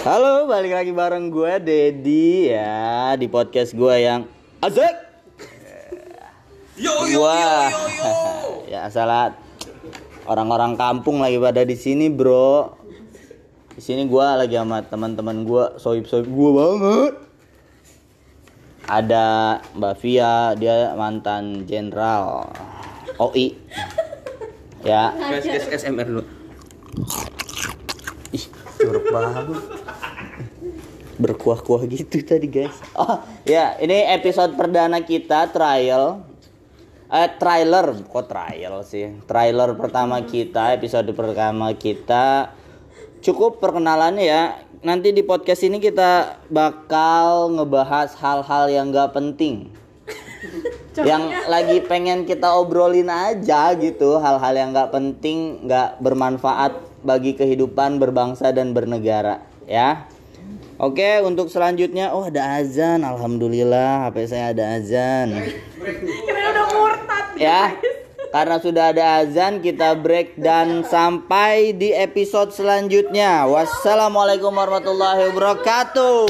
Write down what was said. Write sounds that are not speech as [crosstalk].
Halo, balik lagi bareng gue Dedi ya di podcast gue yang asik. Yo yo yo yo yo. [laughs] ya salah orang-orang kampung lagi pada di sini bro. Di sini gue lagi sama teman-teman gue, soib-soib gue banget. Ada Mbak Via, dia mantan jenderal OI. Ya, Guys, guys, SMR dulu. Ih, jorok banget. Berkuah-kuah gitu tadi, guys. Oh, ya, ini episode perdana kita trial. Eh, trailer, kok trial sih? Trailer pertama kita, episode pertama kita. Cukup perkenalannya ya. Nanti di podcast ini kita bakal ngebahas hal-hal yang gak penting. yang lagi pengen kita obrolin aja gitu hal-hal yang nggak penting nggak bermanfaat bagi kehidupan berbangsa dan bernegara ya. Oke, untuk selanjutnya oh ada azan. Alhamdulillah HP saya ada azan. Ya. Karena sudah ada azan, kita break dan sampai di episode selanjutnya. Wassalamualaikum warahmatullahi wabarakatuh.